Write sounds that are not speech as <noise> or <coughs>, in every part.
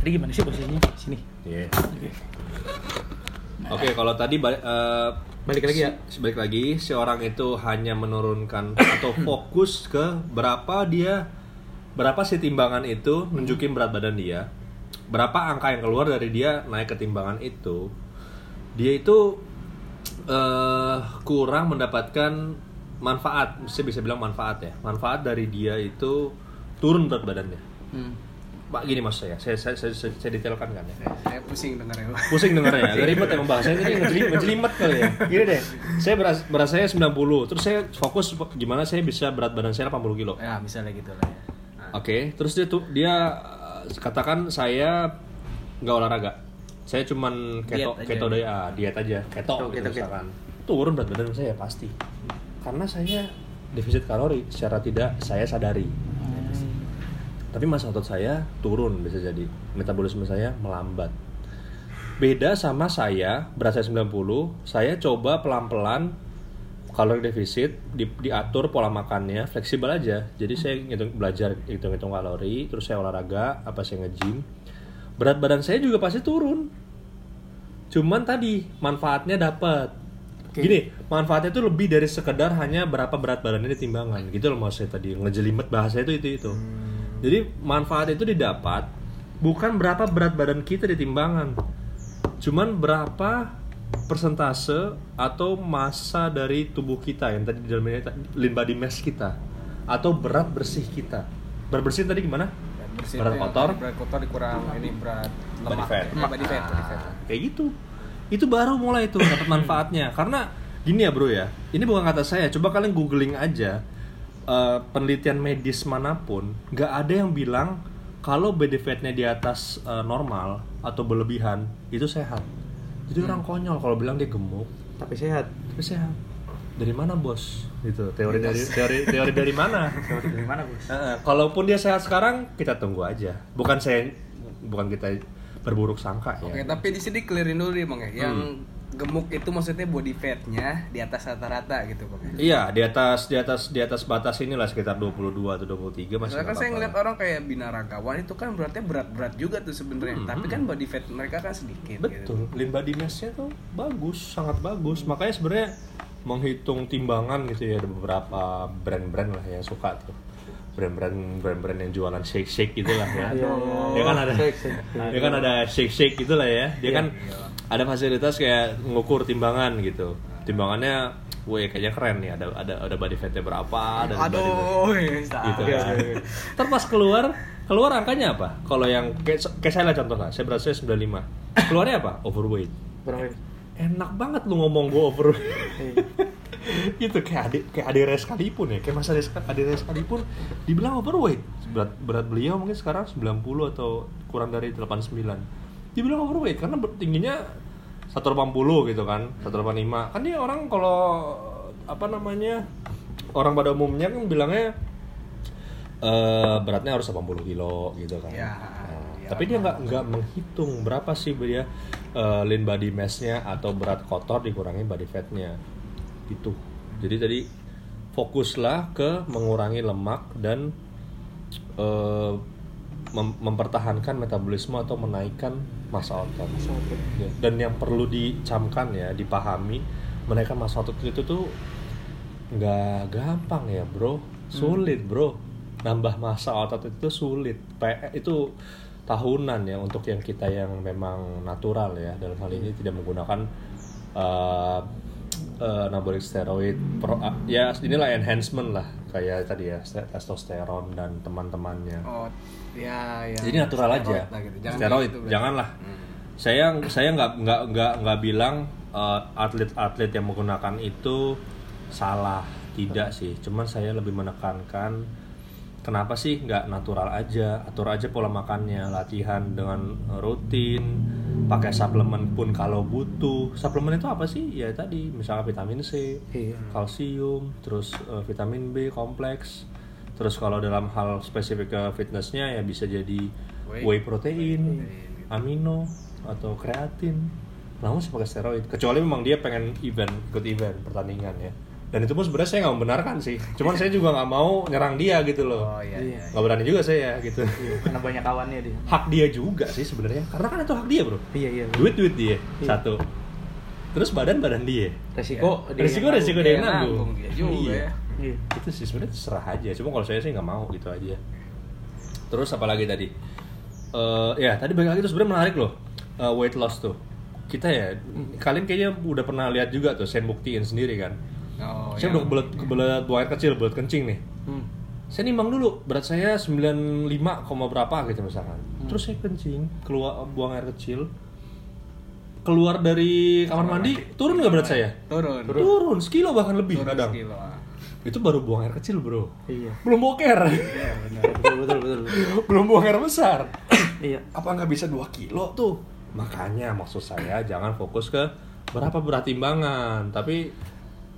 Tadi gimana sih posisinya? Sini. Iya. Oke. Oke, kalau tadi ba- eh, Balik lagi ya? si- balik lagi si orang itu hanya menurunkan atau fokus ke berapa dia berapa sih timbangan itu nunjukin berat badan dia. Berapa angka yang keluar dari dia naik ke timbangan itu. Dia itu eh kurang mendapatkan manfaat, bisa bisa bilang manfaat ya. Manfaat dari dia itu turun berat badannya. Hmm. Pak gini maksud saya, saya saya, saya, saya, saya detailkan kan ya. Saya pusing dengarnya. Pusing dengarnya, agak ribet emang bahasanya ini <laughs> ngejeli- ngejelimet kali ya. Gini deh, saya beras, berat saya 90, terus saya fokus gimana saya bisa berat badan saya 80 kilo. Ya, misalnya gitu lah ya. Nah, Oke, terus dia tuh dia uh, katakan saya nggak olahraga. Saya cuman keto Diet keto daya, diet aja, keto Oh, gitu keto, keto. Turun berat badan saya pasti. Karena saya defisit kalori secara tidak saya sadari. Tapi masa otot saya turun bisa jadi. Metabolisme saya melambat. Beda sama saya, berat saya 90, saya coba pelan-pelan kalori defisit di, diatur pola makannya fleksibel aja. Jadi saya ngitung belajar hitung-hitung kalori, terus saya olahraga, apa saya nge-gym. Berat badan saya juga pasti turun. Cuman tadi manfaatnya dapat. Oke. Gini, manfaatnya itu lebih dari sekedar hanya berapa berat badannya di timbangan. Gitu loh maksud saya tadi. Ngejelimet bahasa itu itu itu. Jadi manfaat itu didapat bukan berapa berat badan kita di timbangan. Cuman berapa persentase atau massa dari tubuh kita yang tadi di dalamnya lean body mass kita atau berat bersih kita. Berat bersih tadi gimana? bersih Berat itu yang kotor? berat kotor dikurang ini berat Body lemak fat. Body fat, body fat. Ah, kayak gitu itu baru mulai tuh dapat manfaatnya karena gini ya bro ya ini bukan kata saya coba kalian googling aja eh, penelitian medis mana pun nggak ada yang bilang kalau body fatnya di atas eh, normal atau berlebihan itu sehat jadi orang konyol kalau bilang dia gemuk Tapi sehat. tapi sehat dari mana bos gitu teori dari teori teori dari mana <laughs> Dari mana, Bos? Heeh, kalaupun dia sehat sekarang kita tunggu aja bukan saya bukan kita berburuk sangka ya Oke, tapi di sini clearin dulu nih Bang ya. Yang Hmm. Gemuk itu maksudnya body fatnya di atas rata-rata gitu Bang. ya. Iya, di atas di atas di atas batas inilah sekitar 22 atau 23 masih Soalnya kan saya ngeliat orang kayak binaragawan itu kan beratnya berat-berat juga tuh sebenarnya. Hmm, Tapi hmm. kan body fat mereka kan sedikit. Betul, lean body mass-nya tuh bagus, sangat bagus. Makanya sebenarnya menghitung timbangan gitu ya ada beberapa brand-brand lah yang suka tuh. Brand-brand brand-brand yang jualan shake-shake gitu lah ya. <laughs> Iya, iya. Ya kan ada Shake, shake. Ya kan ada shake-shake gitu lah ya. Dia Iya. kan ada fasilitas kayak ngukur timbangan gitu. Timbangannya Wih, kayaknya keren nih. Ada ada ada body fatnya berapa, ada body fat- Aduh, ya, gitu Iya, iya, iya. Ntar pas keluar, keluar angkanya apa? Kalau yang kayak, kayak saya lah contoh lah, saya berat saya 95. Keluarnya apa? Overweight. Lebih. Enak banget lu ngomong gue overweight. <laughs> Gitu kayak adik kayak adik Rez sekalipun ya, kayak Mas Adik adik Rez sekalipun dibilang overweight. Berat berat beliau mungkin sekarang 90 atau kurang dari 89. Dibilang overweight karena tingginya 180 gitu kan, 185. Kan dia orang kalau apa namanya? Orang pada umumnya kan bilangnya eh beratnya harus 80 kilo gitu kan. Ya, Nah, ya. tapi dia nggak nggak menghitung berapa sih dia eh, lean body mass-nya atau berat kotor dikurangi body fat-nya. Gitu. Jadi tadi fokuslah ke mengurangi lemak dan eh, mem- mempertahankan metabolisme atau menaikkan massa otot. Ya, Dan yang perlu dicamkan ya, dipahami menaikkan massa otot itu tuh nggak gampang ya bro, sulit bro. Nambah massa otot itu sulit. P- itu tahunan ya untuk yang kita yang memang natural ya dalam hal ini tidak menggunakan uh, uh, anabolic steroid. Pro- uh, ya inilah enhancement lah kayak tadi ya testosteron dan teman-temannya. Oh, ya, ya. Jadi natural aja. Steroid lah gitu. Jangan Steroid, gitu janganlah. Hmm. Saya saya nggak nggak nggak nggak bilang uh, atlet-atlet yang menggunakan itu salah, tidak sih. Cuman saya lebih menekankan kenapa sih nggak natural aja, atur aja pola makannya, latihan dengan rutin, pakai suplemen pun kalau butuh. Suplemen itu apa sih? Ya tadi misalnya vitamin C, Iya. kalsium, terus eh, vitamin B kompleks. Terus kalau dalam hal spesifik ke fitnessnya ya bisa jadi Whey. whey protein, amino atau kreatin. Namun sih pakai steroid. Kecuali memang dia pengen event, ikut event pertandingan ya. Dan itu pun sebenarnya saya nggak membenarkan sih. Cuman saya juga nggak mau nyerang dia gitu loh. Oh iya. Iya. iya. nggak berani juga saya gitu. Karena banyak kawannya dia. Hak dia juga sih sebenarnya. Karena kan itu hak dia bro. Iya iya duit duit dia Iya. satu. Terus badan badan dia. Resiko dia resiko yang resiko Dia yang nanggung. dia juga iya. ya. Iya. itu sih sebenarnya serah aja. Cuma kalau saya sih nggak mau gitu aja. Terus apalagi tadi? Eh ya tadi balik lagi tuh sebenarnya menarik loh. Eh, weight loss tuh. Kita ya kalian kayaknya udah pernah lihat juga tuh saya buktiin sendiri kan Oh, saya yang- udah kebelet kebelet buang air kecil belet kencing nih Hmm. saya nimbang dulu berat saya 95, koma berapa gitu misalkan Hmm. terus saya kencing keluar buang air kecil keluar dari kamar mandi turun nggak berat saya turun. turun, sekilo bahkan lebih Turun kadang sekilo. ah. itu baru buang air kecil bro iya belum boker Iya benar. betul betul betul, betul. <laughs> belum buang air besar <coughs> iya apa nggak bisa 2 kilo tuh makanya maksud saya jangan fokus ke berapa berat timbangan tapi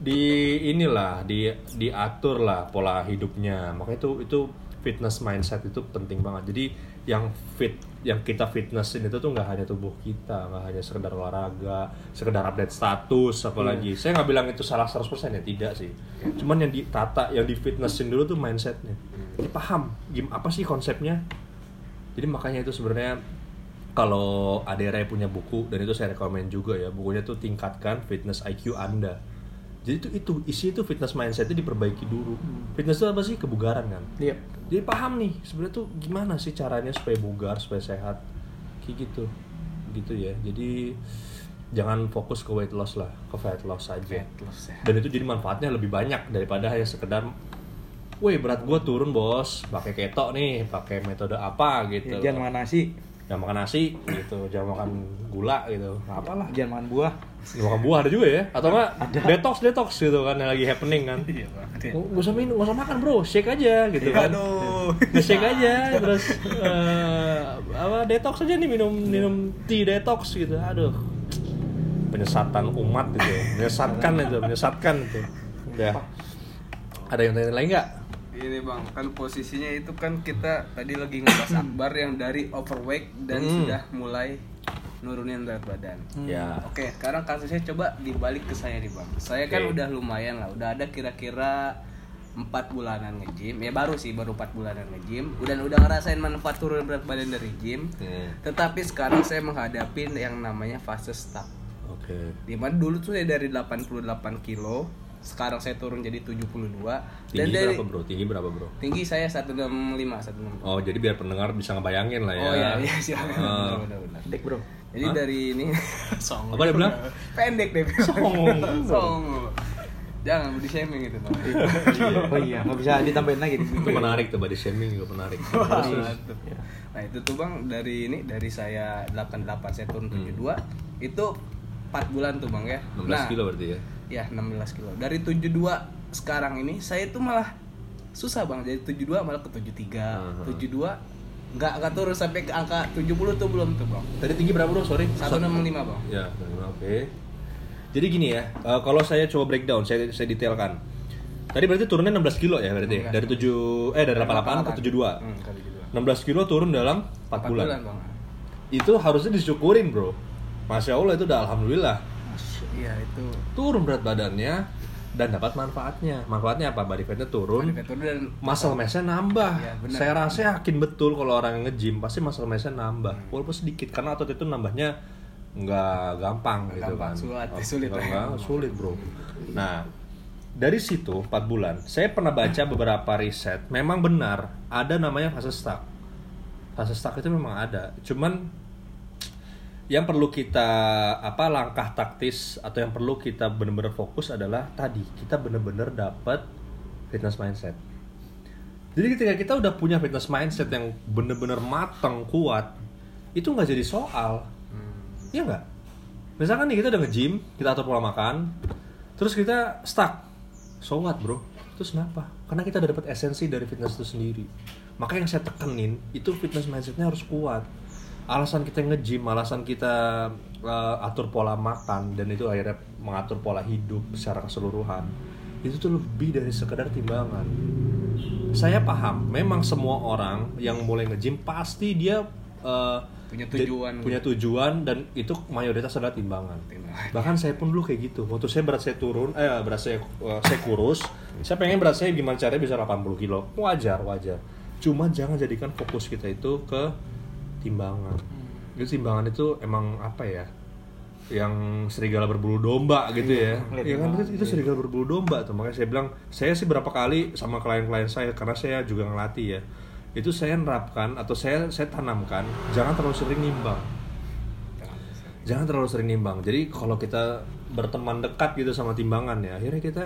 di inilah di diatur lah pola hidupnya. Makanya itu itu fitness mindset itu penting banget. Jadi yang fit yang kita fitnessin itu tuh nggak hanya tubuh kita nggak hanya sekedar olahraga sekedar update status apalagi. Saya nggak bilang itu salah 100% ya tidak sih. Cuman yang ditata yang di fitnessin dulu tuh mindsetnya. Jadi paham game apa sih konsepnya? Jadi makanya itu sebenarnya kalau Adera punya buku dan itu saya rekomen juga ya bukunya tuh tingkatkan fitness IQ Anda. Jadi itu itu isi itu fitness mindset itu diperbaiki dulu. Fitness itu apa sih kebugaran kan? iya Jadi paham nih sebenarnya tuh gimana sih caranya supaya bugar supaya sehat kayak gitu gitu ya. Jadi jangan fokus ke weight loss lah ke fat loss saja. Fat loss ya. Dan itu jadi manfaatnya lebih banyak daripada hanya sekedar Wih berat gua turun bos, pakai keto nih, pakai metode apa gitu. Iya, jangan makan nasi jangan makan nasi gitu jangan makan gula gitu apalah jangan makan buah makan buah ada juga ya. Atau enggak detox detox gitu kan yang lagi happening kan. Iya banget ya. nggak usah minum nggak usah makan bro. Shake aja gitu kan. Aduh. shake aja terus eh, apa detox aja nih minum minum tea detox gitu. Aduh. Penyesatan umat gitu ya. menyesatkan itu menyesatkan itu. Udah ada yang tanya lain nggak Ini bang, kan posisinya itu kan kita tadi lagi ngebahas <clears throat> Akbar yang dari overweight dan Hmm. sudah mulai nurunin berat badan. ya Oke, sekarang kasusnya coba dibalik ke saya nih bang. Saya kan Oke. udah lumayan lah, udah ada kira-kira empat bulanan nge-gym. Ya baru sih, baru empat bulanan nge-gym. Udah udah ngerasain manfaat turun berat badan dari gym. Hmm. Tetapi sekarang saya menghadapi yang namanya fase stuck. oke Di mana dulu tuh saya dari 88 kilo, sekarang saya turun jadi 72. Dan tinggi dari berapa bro tinggi berapa bro tinggi saya 165, 165. Oh jadi biar pendengar bisa ngebayangin lah ya. Oh iya, iya silakan. Ah. Benar, benar, benar. dek bro Jadi Hah? dari ini <laughs> song. Apa dia bilang? Pendek deh. Song. <laughs> Song. Jangan body shaming gitu Bang. oh iya nggak bisa ditambahin lagi Itu menarik tuh body shaming juga menarik. <laughs> Mantep. Nah, itu tuh Bang dari ini dari saya 88 saya turun 72 itu 4 bulan tuh Bang ya. 16 Nah, kilo berarti ya. Ya, 16 kilo. Dari 72 sekarang ini saya tuh malah susah Bang. Jadi 72 malah ke 73, Hmm. 72 nggak nggak turun sampai ke angka 70 tuh belum tuh Bang. Tadi tinggi berapa bro? Sorry. 165 Bang. Ya, oke. Jadi gini ya, eh, kalau saya coba breakdown, saya saya detailkan. Tadi berarti turunnya 16 kilo ya berarti. 16. Dari 7 eh dari 88 ke 72. Hmm, ke 72. 16 kilo turun dalam 4, 4 bulan. bulan, Bang. Itu harusnya disyukurin, Bro. Masya Allah itu udah alhamdulillah. Iya, itu Turun berat badannya dan dapat manfaatnya. Manfaatnya apa? Body fatnya turun. Body fat turun dan muscle mass-nya nambah. Benar. Saya rasa yakin betul kalau orang yang nge-gym pasti muscle mass-nya nambah. Hmm. Walaupun sedikit karena otot itu nambahnya nggak gampang Nggak gitu gampang, kan. sulit, Oh, sulit ya. sulit, Bro. Nah, dari situ 4 bulan, saya pernah baca beberapa riset, memang benar ada namanya fase stuck. Fase stuck itu memang ada. Cuman yang perlu kita apa langkah taktis atau yang perlu kita benar-benar fokus adalah tadi kita benar-benar dapat fitness mindset. Jadi ketika kita udah punya fitness mindset yang benar-benar matang kuat, itu nggak jadi soal, Iya nggak? Misalkan nih kita udah nge-gym, kita atur pola makan, terus kita stuck, so what bro? Terus kenapa? Karena kita udah dapat esensi dari fitness itu sendiri. Maka yang saya tekenin itu fitness mindsetnya harus kuat. Alasan kita nge-gym, alasan kita uh, atur pola makan dan itu akhirnya mengatur pola hidup secara keseluruhan. Itu tuh lebih dari sekedar timbangan. Saya paham, memang semua orang yang mulai nge-gym pasti dia uh, punya tujuan punya tujuan dan itu mayoritas adalah timbangan. Timbangan. Bahkan saya pun dulu kayak gitu. Waktu saya berat saya turun, eh berat saya eh, saya kurus, saya pengen berat saya gimana caranya bisa 80 kilo. Wajar, wajar. Cuma jangan jadikan fokus kita itu ke timbangan. Itu timbangan itu emang apa ya? Yang serigala berbulu domba gitu ya. ngeliat Iya kan itu, itu serigala berbulu domba tuh. Makanya saya bilang, saya sih berapa kali sama klien-klien saya karena saya juga ngelatih ya. Itu saya nerapkan atau saya saya tanamkan jangan terlalu sering nimbang jangan terlalu sering nimbang jadi kalau kita berteman dekat gitu sama timbangan ya akhirnya kita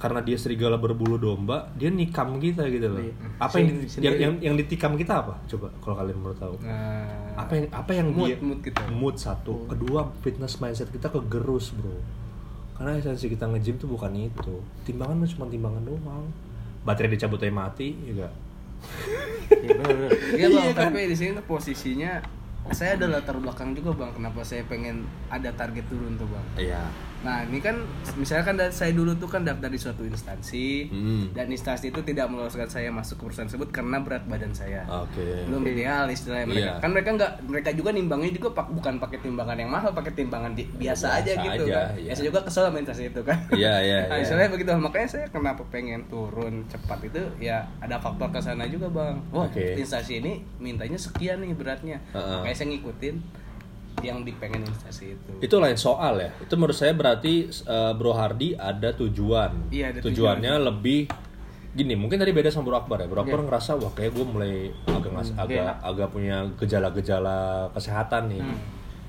karena dia serigala berbulu domba dia nikam kita gitu loh Iya. apa yang, yang yang yang ditikam kita apa coba kalau kalian mau tahu Nah, apa yang apa yang Mood- dia mood kita. mood satu kedua fitness mindset kita kegerus bro karena esensi kita nge-gym tuh bukan itu timbangan mah cuma timbangan doang baterai dicabut aja mati juga <laughs> Iya benar benar. Iya bang, Iya kan? tapi di sini tuh posisinya saya ada latar belakang juga bang. Kenapa saya pengen ada target turun tuh bang? iya Nah ini kan misalnya kan saya dulu tuh kan daftar di suatu instansi Hmm. dan instansi itu tidak meloloskan saya masuk ke perusahaan tersebut karena berat badan saya. oke Belum ideal istilahnya mereka. Iya. Kan mereka nggak mereka juga nimbangnya juga pak, bukan pakai timbangan yang mahal, pakai timbangan di- biasa, Biasa aja gitu aja, kan. iya. Ya saya juga kesel sama instansi itu kan. Iya, iya, Nah, iya. istilahnya begitu. Makanya saya kenapa pengen turun cepat itu ya ada faktor ke sana juga bang. Wah Oke. instansi ini mintanya sekian nih beratnya. Heeh. Makanya saya ngikutin yang dipengen instansi itu. itu lain soal ya itu menurut saya berarti eh, Bro Hardi ada tujuan Iya, ada tujuannya lebih gini mungkin tadi beda sama Bro Akbar ya Bro Iya. Akbar ngerasa wah kayak gue mulai agak ngas- Hmm, agak agak punya gejala-gejala kesehatan nih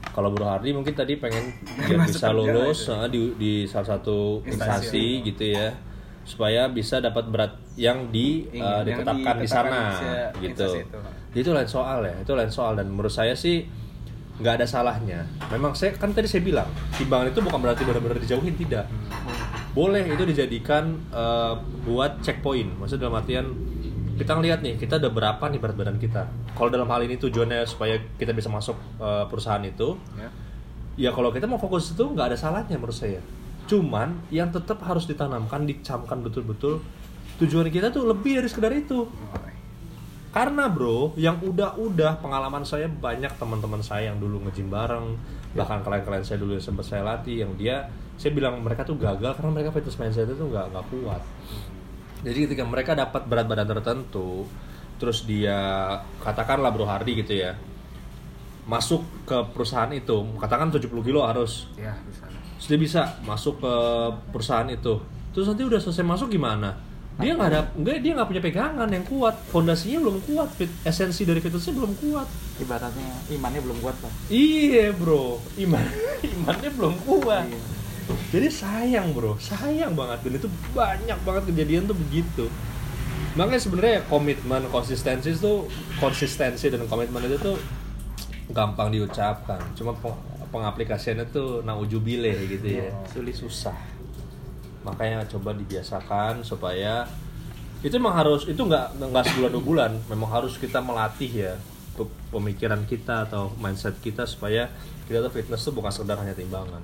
kalau Bro Hardi mungkin tadi pengen Hmm. <laughs> Masuk bisa lulus eh, di, di salah satu Instansi. instansi gitu ya supaya bisa dapat berat yang di Iya, eh, yang ditetapkan di ditetapkan sana di se- gitu itu. itu lain soal ya itu lain soal dan menurut saya sih nggak ada salahnya. Memang saya kan tadi saya bilang timbangan itu bukan berarti benar-benar dijauhin tidak. Boleh itu dijadikan eh, buat checkpoint. Maksudnya dalam artian kita ngeliat nih kita udah berapa nih berat badan kita? Kalau dalam hal ini tujuannya supaya kita bisa masuk eh, perusahaan itu Ya. ya kalau kita mau fokus itu nggak ada salahnya menurut saya. Cuman yang tetap harus ditanamkan dicamkan betul-betul tujuan kita tuh lebih dari sekedar itu karena bro, yang udah-udah pengalaman saya banyak teman-teman saya yang dulu nge-gym bareng, bahkan klien-klien saya dulu yang sempat saya latih, yang dia, saya bilang mereka tuh gagal karena mereka fitness mindset itu nggak nggak kuat. Jadi ketika mereka dapat berat badan tertentu, terus dia katakanlah bro Hardi gitu ya, masuk ke perusahaan itu, katakan 70 kilo harus, Ya, bisa. dia bisa masuk ke perusahaan itu, terus nanti udah selesai masuk gimana? Dia nggak ada, enggak dia nggak punya pegangan yang kuat, fondasinya belum kuat, fit, esensi dari fitnessnya belum kuat. Ibaratnya imannya belum kuat lah. Iya bro, iman <laughs> imannya belum kuat. Iya. Jadi sayang bro, sayang banget dan itu banyak banget kejadian tuh begitu. Makanya sebenarnya komitmen, konsistensi itu konsistensi dan komitmen itu tuh gampang diucapkan. Cuma peng- pengaplikasiannya tuh naujubile gitu ya. Sulit susah. Makanya coba dibiasakan supaya itu memang harus itu nggak nggak sebulan dua bulan. Memang harus kita melatih ya pe- pemikiran kita atau mindset kita supaya kita tuh fitness tuh bukan sekedar hanya timbangan.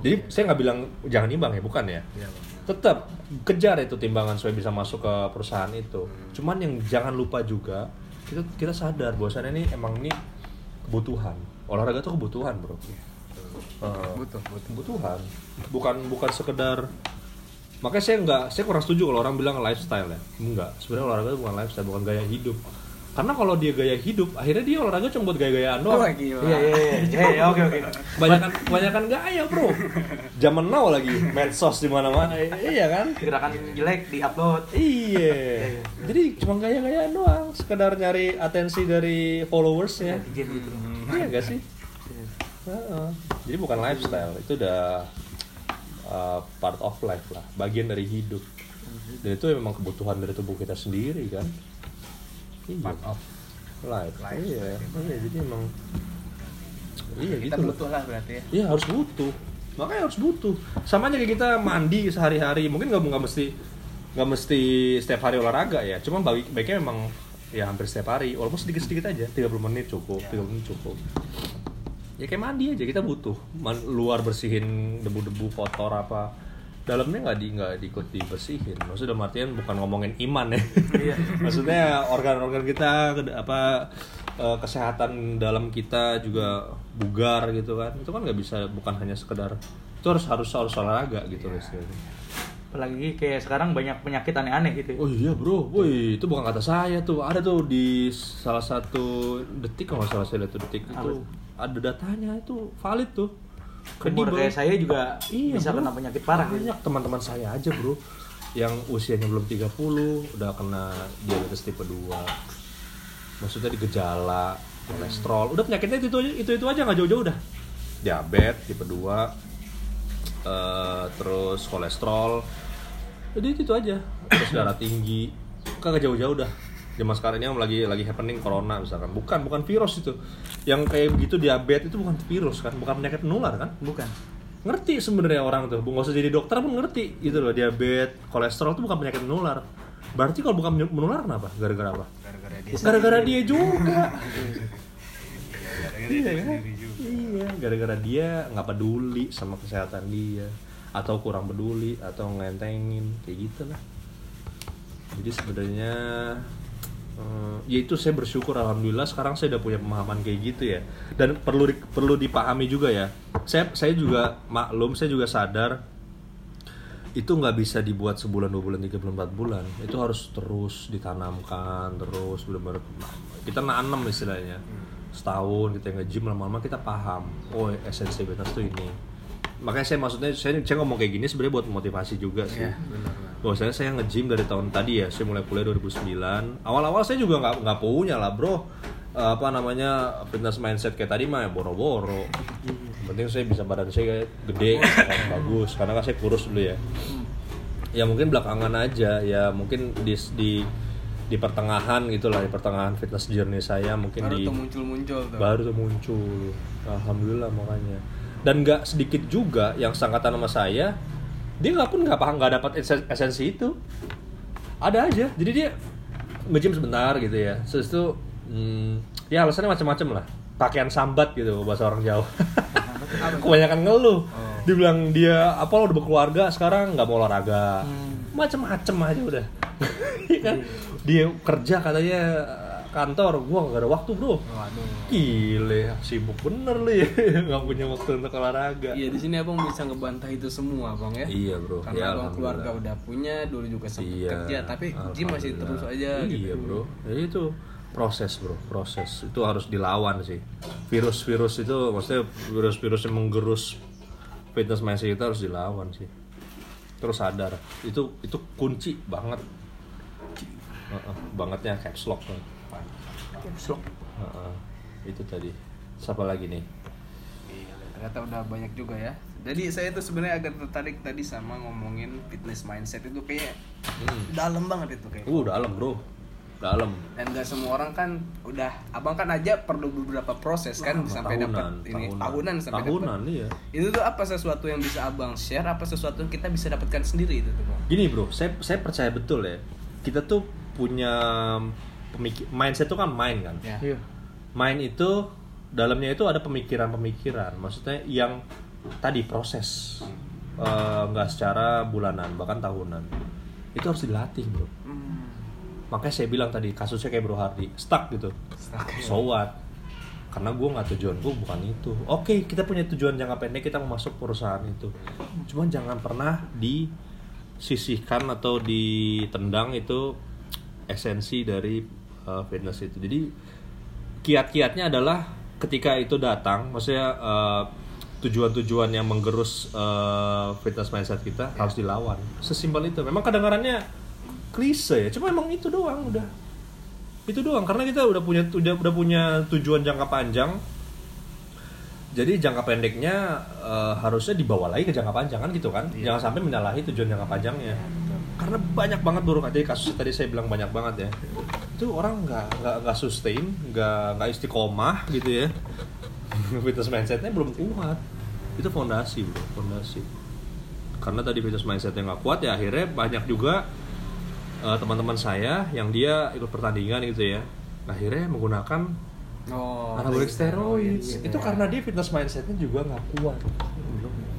Jadi saya nggak bilang jangan timbang ya bukan ya. Iya, tetap kejar itu timbangan supaya bisa masuk ke perusahaan itu. Cuman yang jangan lupa juga kita kita sadar bahwasannya ini emang ini kebutuhan. Olahraga tuh kebutuhan bro. Eh, Butuh, butuh. kebutuhan. Bukan bukan sekedar makanya saya nggak saya kurang setuju kalau orang bilang lifestyle ya enggak sebenarnya olahraga itu bukan lifestyle bukan gaya hidup karena kalau dia gaya hidup akhirnya dia olahraga cuma buat gaya-gayaan doang gila. Iya iya iya. <laughs> Iya iya, oke oke. banyakan banyakan gaya bro zaman now lagi medsos di mana-mana iya kan Gerakan jelek di-upload. <laughs> iya jadi cuma gaya-gayaan doang sekedar nyari atensi dari followersnya Netizen gitu. iya gak sih Heeh. jadi bukan lifestyle itu udah uh, part of life lah bagian dari hidup dan itu memang kebutuhan dari tubuh kita sendiri kan iya. Part of life, life. iya iya jadi emang iya kita gitu butuh lah berarti ya. Iya harus butuh. Makanya harus butuh. Sama aja kayak kita mandi sehari-hari. Mungkin nggak nggak mesti nggak mesti setiap hari olahraga ya. Cuma baik baiknya memang ya hampir setiap hari. Walaupun sedikit-sedikit aja. 30 menit cukup. 30 menit cukup. Ya kayak mandi aja kita butuh. Man- luar bersihin debu-debu kotor apa. Dalamnya nggak di nggak diikut dibersihin. Maksudnya dalam artian bukan ngomongin iman ya. Iya. <laughs> Maksudnya organ-organ kita apa eh, kesehatan dalam kita juga bugar gitu kan itu kan nggak bisa bukan hanya sekedar itu harus harus harus olahraga gitu loh istilahnya. Apalagi kayak sekarang banyak penyakit aneh-aneh gitu. ya. Oh iya bro, woi itu bukan kata saya tuh ada tuh di salah satu detik kalau salah saya lihat tuh detik itu ada datanya itu valid tuh. Kredibel. kayak saya juga Iya, bisa bro. kena penyakit parah. Banyak teman-teman saya aja bro yang usianya belum 30 udah kena diabetes tipe 2 maksudnya di gejala kolesterol udah penyakitnya itu aja itu itu aja nggak jauh-jauh udah diabetes tipe 2 eh, terus kolesterol jadi itu, itu aja terus darah tinggi kagak jauh-jauh dah zaman sekarang ini yang lagi lagi happening corona misalkan. Bukan bukan virus itu. Yang kayak begitu diabetes itu bukan virus kan bukan penyakit menular kan? Bukan. ngerti sebenarnya orang tuh. Nggak usah jadi dokter pun ngerti gitu loh diabetes kolesterol itu bukan penyakit menular. Berarti kalau bukan menular kenapa? Gara-gara apa? Gara-gara dia gara-gara dia juga. <laughs> Gara-gara iya dia kan? Iya gara-gara dia nggak peduli sama kesehatan dia atau kurang peduli atau ngentengin kayak gitu lah. Jadi sebenarnya eh, ya itu saya bersyukur alhamdulillah sekarang saya udah punya pemahaman kayak gitu ya. Dan perlu di- perlu dipahami juga ya. Saya saya juga maklum saya juga sadar itu nggak bisa dibuat sebulan dua bulan tiga bulan empat bulan. Itu harus terus ditanamkan terus benar-benar kita nanam istilahnya. Setahun kita nge-gym lama-lama kita paham oh esensi fitness tuh ini. Makanya saya maksudnya saya, saya ngomong kayak gini sebenarnya buat motivasi juga sih. Iya, benar Bang. Bahwasanya saya nge-gym dari tahun tadi ya saya mulai kuliah 2009 awal-awal saya juga nggak nggak punya lah bro. Eh, apa namanya fitness mindset kayak tadi mah ya boro-boro. Penting saya bisa badan saya gede bagus. Karena kan saya kurus dulu ya. Ya mungkin belakangan aja ya mungkin di di di pertengahan gitulah di pertengahan fitness journey saya mungkin baru di tuh muncul-muncul tuh. Baru tuh muncul. Alhamdulillah makanya. Dan nggak sedikit juga yang sangkatan sama saya dia nggak pun nggak paham nggak dapat esen- esensi itu. Ada aja. Jadi dia nge-gym sebentar gitu ya. Terus itu hmm, ya alasannya macam-macam lah. Pakaian sambat gitu bahasa orang Jawa. Kebanyakan ngeluh. Dibilang dia apa lo udah berkeluarga sekarang nggak mau olahraga. Macem-macem aja udah. <laughs> Iya kan? Dia kerja katanya kantor gua nggak ada waktu bro waduh gile sibuk bener lu ya <laughs> nggak punya waktu untuk olahraga Iya di sini abang bisa ngebantah itu semua bang ya. Iya, bro. Karena Ya, abang keluarga udah punya, dulu juga sempat Iya, kerja, tapi gym masih terus aja. Iya gitu. bro, jadi itu proses bro, proses itu harus dilawan sih. Virus-virus itu, maksudnya virus-virus yang menggerus fitness mindset kita harus dilawan sih. Terus sadar, itu itu kunci banget. Heeh, bangetnya caps lock Slok. Heeh, itu tadi. Siapa lagi nih? Iya, ternyata udah banyak juga ya. Jadi saya tuh sebenarnya agak tertarik tadi sama ngomongin fitness mindset itu kayak Hmm. dalam banget itu kayak. Uh, dalam bro, dalam. Dan gak semua orang kan udah abang kan aja perlu beberapa proses kan Lama, sampai tahunan, dapat ini tahunan, sampai tahunan dapat. iya. Itu tuh apa sesuatu yang bisa abang share? Apa sesuatu yang kita bisa dapatkan sendiri itu tuh bang? Gini bro, saya saya percaya betul ya. Kita tuh punya pemikir mindset itu kan mind kan. Ya. Iya. Mind itu dalamnya itu ada pemikiran-pemikiran. Maksudnya yang tadi proses Eh, nggak secara bulanan bahkan tahunan. Itu harus dilatih bro. Hmm. Makanya saya bilang tadi kasusnya kayak Bro Hardi stuck gitu. So what? Karena gue nggak tujuan gue bukan itu. Oke kita punya tujuan jangka pendek kita mau masuk perusahaan itu. Cuman jangan pernah disisihkan atau ditendang itu esensi dari uh, fitness itu. Jadi kiat-kiatnya adalah ketika itu datang, maksudnya uh, tujuan-tujuan yang menggerus uh, fitness mindset kita harus dilawan. Sesimpel itu. Memang kadang-kadangnya klise ya, cuma emang itu doang udah. Itu doang karena kita udah punya udah udah punya tujuan jangka panjang. Jadi jangka pendeknya uh, harusnya dibawa lagi ke jangka panjang kan gitu kan. Jangan sampai menyalahi tujuan jangka panjangnya. Karena banyak banget buruk jadi kasus tadi saya bilang banyak banget ya. Itu orang nggak nggak nggak sustain, nggak nggak istiqomah gitu ya. <laughs> fitness mindsetnya belum kuat. Itu fondasi bro, fondasi. Karena tadi fitness mindsetnya nggak kuat ya akhirnya banyak juga eh, teman-teman saya yang dia ikut pertandingan gitu ya. Akhirnya menggunakan Oh, anabolic steroid gitu itu ya. karena dia fitness mindsetnya juga nggak kuat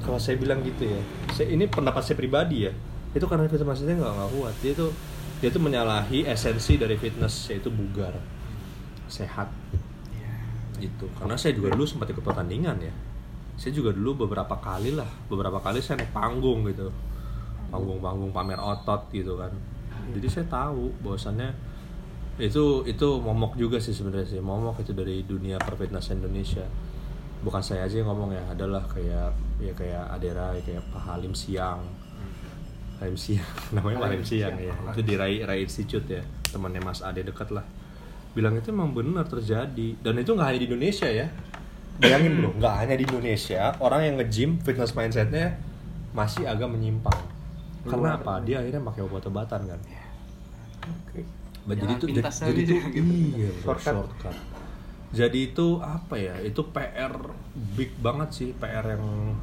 kalau saya bilang gitu ya saya, ini pendapat saya pribadi ya itu karena fitness mindsetnya nggak nggak kuat. Dia tuh dia tuh menyalahi esensi dari fitness yaitu bugar. Sehat. Gitu. Karena saya juga dulu sempat ikut pertandingan ya. Saya juga dulu beberapa kali lah. Beberapa kali saya naik panggung gitu. Panggung-panggung pamer otot gitu kan. Jadi saya tahu bahwasannya itu itu momok juga sih sebenarnya sih. Momok itu dari dunia perfitnessan Indonesia. Bukan saya aja yang ngomong ya. Adalah kayak ya kayak Adera kayak Pak Halim Siang Halim Siang <laughs> namanya Pak Halim Siang ya itu di Rai Rai Institute ya temannya Mas Ade dekat lah bilang itu emang benar terjadi dan itu nggak hanya di Indonesia ya bayangin bro nggak hanya di Indonesia orang yang nge-gym fitness mindsetnya masih agak menyimpang karena Luar. apa dia akhirnya pakai obat-obatan kan Oke. Bah, jadi itu jadi aja itu <laughs> gitu. iya Shortcut. shortcut. Jadi itu apa ya? Itu PR big banget sih, PR yang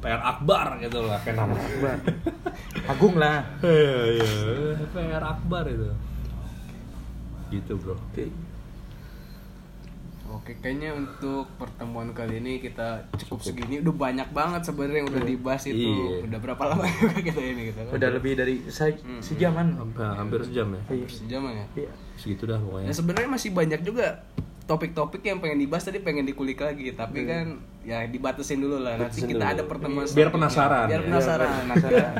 PR akbar gitu lah kayak nama Akbar. Agung lah. Iya, iya, PR akbar itu. Gitu, Bro. Oke. Oke, kayaknya untuk pertemuan kali ini kita cukup segini. Udah banyak banget sebenarnya yang udah dibahas itu. Iya. Udah berapa lama <laughs> juga kita ini gitu kan? Udah lebih dari se sejaman. Hampir, hampir sejam ya. Iya. Sejam ya. Iya. Segitu dah pokoknya. Ya sebenarnya masih banyak juga topik-topik yang pengen dibahas tadi pengen dikulik lagi tapi kan ya dibatasin dulu lah nanti Batasin kita dulu. ada pertemuan Biar selanjutnya. penasaran, biar ya. penasaran Biar penasaran.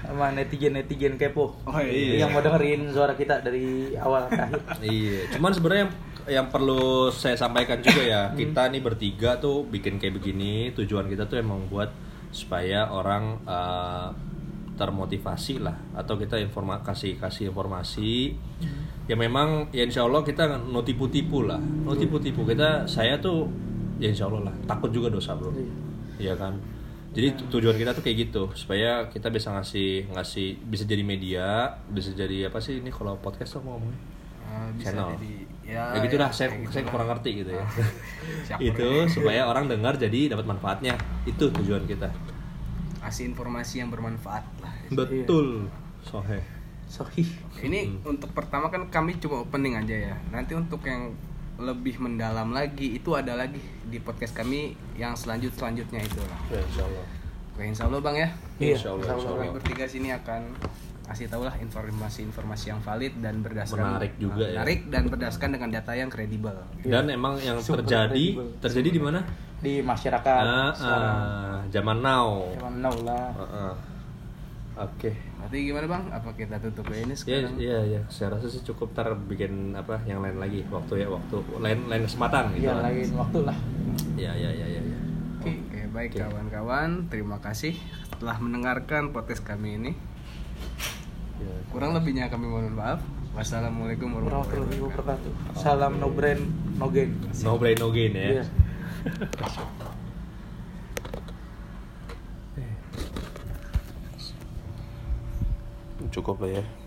Sama netizen-netizen kepo. oh iya Yang mau dengerin suara kita dari awal ke akhir. <laughs> Iya, cuman sebenarnya yang, yang perlu saya sampaikan juga ya, kita nih bertiga tuh bikin kayak begini, tujuan kita tuh emang buat supaya orang eh, termotivasi lah atau kita informa kasih kasih informasi. Ya memang ya insya Allah kita no tipu-tipu lah. No tipu-tipu. Kita saya tuh ya insya Allah lah takut juga dosa bro. Iya. Kan? Jadi tu- tujuan kita tuh kayak gitu supaya kita bisa ngasih ngasih bisa jadi media bisa jadi apa sih ini kalau podcast tuh ngomongnya Ah, bisa channel. jadi ya, ya, gitu ya, saya kayak saya gitu kurang ngerti gitu ya. <laughs> Itu supaya orang dengar jadi dapat manfaatnya. Itu tujuan kita kasih informasi yang bermanfaat lah. Betul. Sohe Sohi. ini untuk pertama kan kami cuma opening aja ya. Nanti untuk yang lebih mendalam lagi itu ada lagi di podcast kami yang selanjut selanjutnya itu lah. Ya insya Allah Oke, insya Allah bang ya? Iya, Insya Allah, insya kami bertiga sini akan kasih tahu lah informasi-informasi yang valid dan berdasarkan Menarik juga ya. menarik dan berdasarkan dengan data yang kredibel. dan emang yang Super terjadi kredibel. terjadi di mana Di masyarakat sekarang. ah, zaman now Zaman now lah. Ah, ah. oke Berarti gimana bang? Apa kita tutup ini Ya, sekarang? iya, iya. Saya rasa sih cukup ntar bikin apa yang lain lagi waktu ya waktu lain lain kesempatan gitu. Iya, lain waktu lah. Iya, iya, iya, iya. Oke. Oke, baik Oke. kawan-kawan, terima kasih telah mendengarkan podcast kami ini. Iya. Kurang lebihnya kami mohon maaf. Wassalamualaikum warahmatullahi wabarakatuh. Salam no brand no gain. No brain no gain ya. Iya. Cukup lah ya.